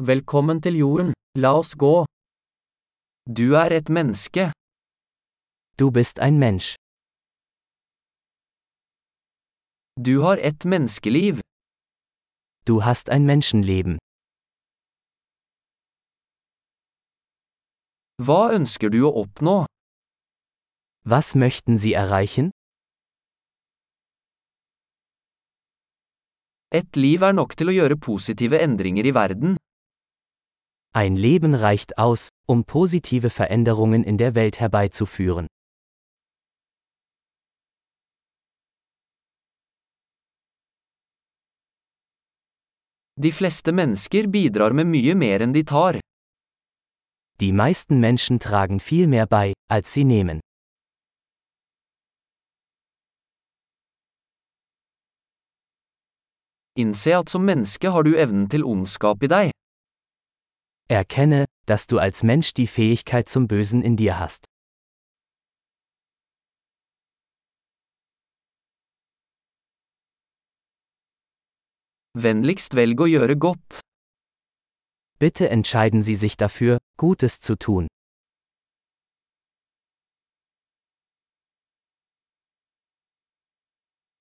Velkommen til jorden. La oss gå. Du er et menneske. Du bist ein Mensch. Du har et menneskeliv. Du hast ein Menschenleben. Hva ønsker du å oppnå? Was möchten Sie erreichen? Et liv er nok til å gjøre positive endringer i verden. Ein Leben reicht aus, um positive Veränderungen in der Welt herbeizuführen. De fleste mennesker bidrar med mye mer enn de tar. Die meisten Menschen tragen viel mehr bei, als sie nehmen. Innse at som menneske har du evnen til ondskap i deg. Erkenne, dass du als Mensch die Fähigkeit zum Bösen in dir hast. Vennligst velg å gjøre godt. Bitte entscheiden Sie sich dafür, Gutes zu tun.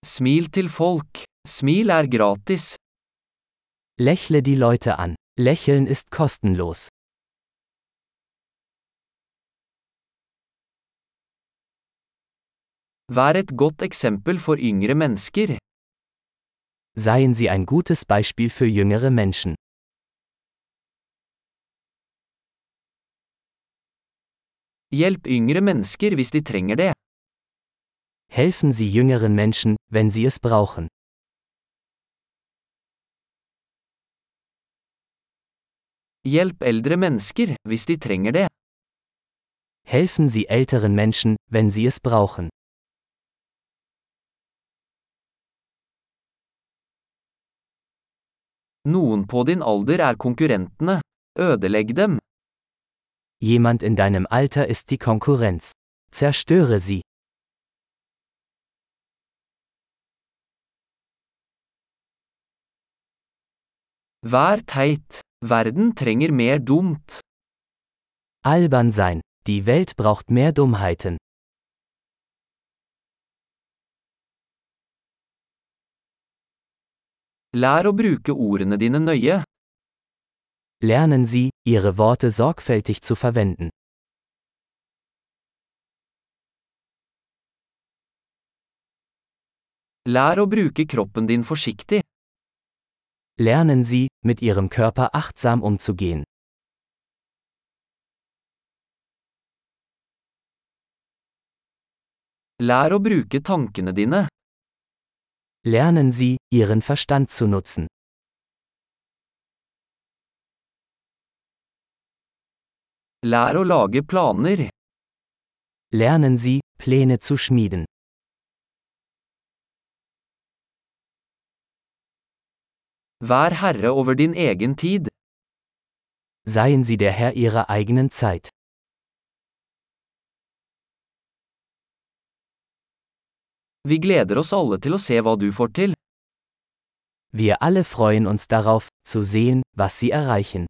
Smil til folk. Smil er gratis. Lächle die Leute an. Lächeln ist kostenlos. Vær et godt eksempel for yngre mennesker. Seien Sie ein gutes Beispiel für jüngere Menschen. Hjelp yngre mennesker hvis de trenger det. Helfen Sie jüngeren Menschen, wenn sie es brauchen. Hjelp eldre mennesker hvis de trenger det. Helfen Sie älteren Menschen, wenn sie es brauchen. Noen på din alder er konkurrentene. Ødelegg dem. Jemand in deinem Alter ist die Konkurrenz. Zerstöre sie. Vær teit. Verden trenger mer dumt. Albern sein. Die Welt braucht mehr Dummheiten. Lær å bruke ordene dine nøye. Lernen Sie, Ihre Worte sorgfältig zu verwenden. Lær å bruke kroppen din forsiktig. Lernen Sie, mit Ihrem Körper achtsam umzugehen. Lær å bruke tankene dine. Lernen Sie, Ihren Verstand zu nutzen. Lær å lage planer. Lernen Sie, Pläne zu schmieden. Vær herre over din egen tid. Seien Sie der Herr Ihrer eigenen Zeit. Vi gleder oss alle til å se hva du får til. Wir alle freuen uns darauf, zu sehen, was Sie erreichen.